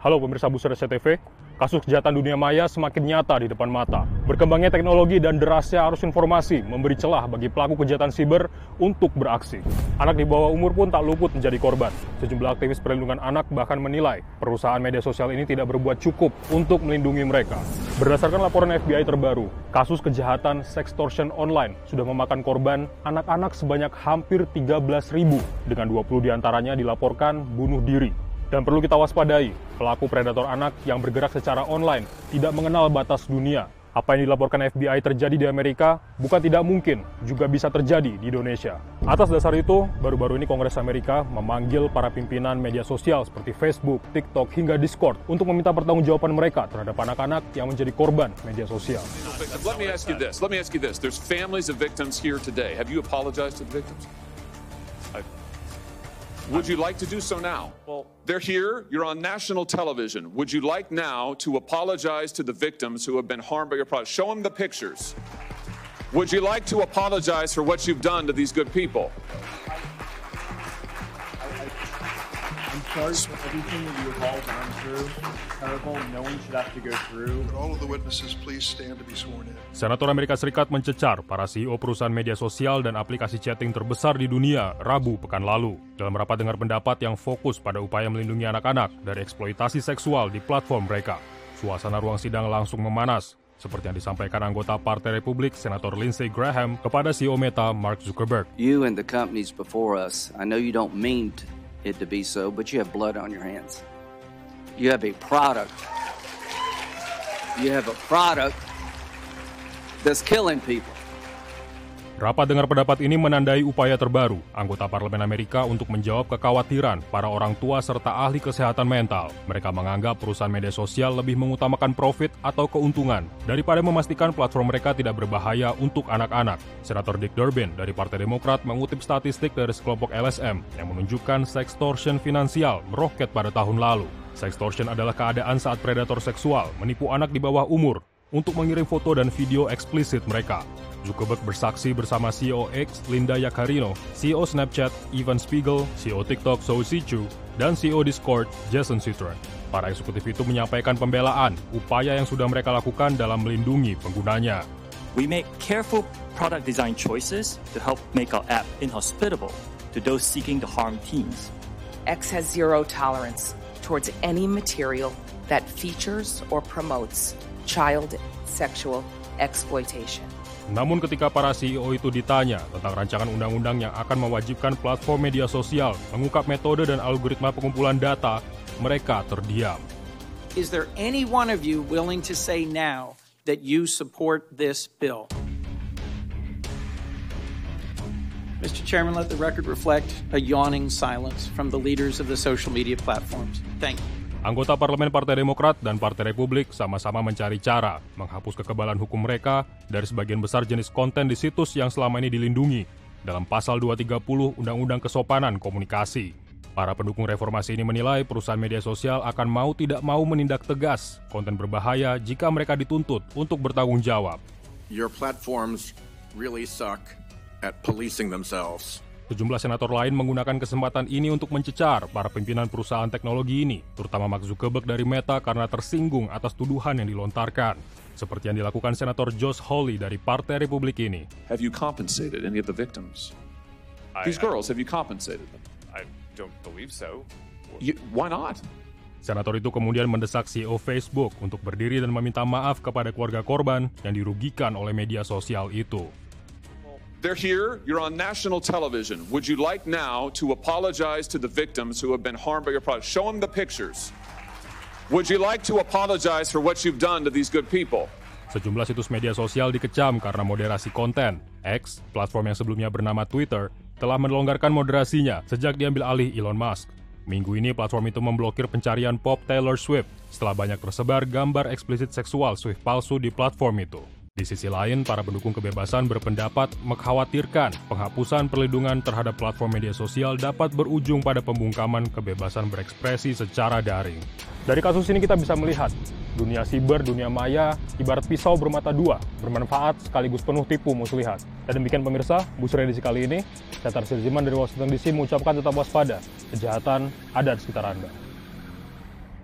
Halo pemirsa Buser SCTV, kasus kejahatan dunia maya semakin nyata di depan mata. Berkembangnya teknologi dan derasnya arus informasi memberi celah bagi pelaku kejahatan siber untuk beraksi. Anak di bawah umur pun tak luput menjadi korban. Sejumlah aktivis perlindungan anak bahkan menilai perusahaan media sosial ini tidak berbuat cukup untuk melindungi mereka. Berdasarkan laporan FBI terbaru, kasus kejahatan sextortion online sudah memakan korban anak-anak sebanyak hampir 13 ribu, dengan 20 di antaranya dilaporkan bunuh diri. Dan perlu kita waspadai, pelaku predator anak yang bergerak secara online tidak mengenal batas dunia. Apa yang dilaporkan FBI terjadi di Amerika bukan tidak mungkin, juga bisa terjadi di Indonesia. Atas dasar itu, baru-baru ini Kongres Amerika memanggil para pimpinan media sosial seperti Facebook, TikTok, hingga Discord untuk meminta pertanggungjawaban mereka terhadap anak-anak yang menjadi korban media sosial. Let me ask you this. Would you like to do so now? Well, they're here. You're on national television. Would you like now to apologize to the victims who have been harmed by your product? Show them the pictures. Would you like to apologize for what you've done to these good people? Sorry for everything that you have all gone through. Terrible. No one should have to go through. all of the witnesses please stand to be sworn in? Senator Amerika Serikat mencecar para CEO perusahaan media sosial dan aplikasi chatting terbesar di dunia Rabu pekan lalu. Dalam rapat dengar pendapat yang fokus pada upaya melindungi anak-anak dari eksploitasi seksual di platform mereka. Suasana ruang sidang langsung memanas, seperti yang disampaikan anggota Partai Republik Senator Lindsey Graham kepada CEO Meta Mark Zuckerberg. You and the companies before us, I know you don't mean it to be so, but you have blood on your hands. You have a product. You have a product that's killing people. Rapat dengar pendapat ini menandai upaya terbaru anggota parlemen Amerika untuk menjawab kekhawatiran para orang tua serta ahli kesehatan mental. Mereka menganggap perusahaan media sosial lebih mengutamakan profit atau keuntungan daripada memastikan platform mereka tidak berbahaya untuk anak-anak. Senator Dick Durbin dari Partai Demokrat mengutip statistik dari sekelompok LSM yang menunjukkan sextortion finansial meroket pada tahun lalu. Sextortion adalah keadaan saat predator seksual menipu anak di bawah umur untuk mengirim foto dan video eksplisit mereka. Zuckerberg bersaksi bersama CEO X, Linda Yaccarino, CEO Snapchat, Ivan Spiegel, CEO TikTok, Zhou Zichu, dan CEO Discord, Jason Citron. Para eksekutif itu menyampaikan pembelaan upaya yang sudah mereka lakukan dalam melindungi penggunanya. We make careful product design choices to help make our app inhospitable to those seeking to harm teens. X has zero tolerance towards any material that features or promotes child sexual exploitation. Namun ketika para CEO itu ditanya tentang rancangan undang-undang yang akan mewajibkan platform media sosial mengungkap metode dan algoritma pengumpulan data, mereka terdiam. Is there any one of you willing to say now that you support this bill? Mr. Chairman, let the record reflect a yawning silence from the leaders of the social media platforms. Thank you. Anggota Parlemen Partai Demokrat dan Partai Republik sama-sama mencari cara menghapus kekebalan hukum mereka dari sebagian besar jenis konten di situs yang selama ini dilindungi dalam pasal 230 Undang-Undang Kesopanan Komunikasi. Para pendukung reformasi ini menilai perusahaan media sosial akan mau tidak mau menindak tegas konten berbahaya jika mereka dituntut untuk bertanggung jawab. Your platforms really suck at policing themselves. Sejumlah senator lain menggunakan kesempatan ini untuk mencecar para pimpinan perusahaan teknologi ini, terutama Mark Zuckerberg dari Meta karena tersinggung atas tuduhan yang dilontarkan. Seperti yang dilakukan Senator Josh Hawley dari Partai Republik ini. Have you compensated any of the victims? I, These girls, have you compensated them? I don't believe so. You, why not? Senator itu kemudian mendesak CEO Facebook untuk berdiri dan meminta maaf kepada keluarga korban yang dirugikan oleh media sosial itu. They're here. You're on national television. Would you like now to apologize to the victims who have been harmed by your product? Show them the pictures. Would you like to apologize for what you've done to these good people? Sejumlah situs media sosial dikecam karena moderasi konten. X, platform yang sebelumnya bernama Twitter, telah melonggarkan moderasinya sejak diambil alih Elon Musk. Minggu ini platform itu memblokir pencarian pop Taylor Swift setelah banyak tersebar gambar eksplisit seksual Swift palsu di platform itu. Di sisi lain, para pendukung kebebasan berpendapat mengkhawatirkan penghapusan perlindungan terhadap platform media sosial dapat berujung pada pembungkaman kebebasan berekspresi secara daring. Dari kasus ini kita bisa melihat, dunia siber, dunia maya, ibarat pisau bermata dua, bermanfaat sekaligus penuh tipu muslihat. Dan demikian pemirsa, Bu edisi kali ini, saya Tarsir Ziman dari Washington DC mengucapkan tetap waspada, kejahatan ada di sekitar Anda.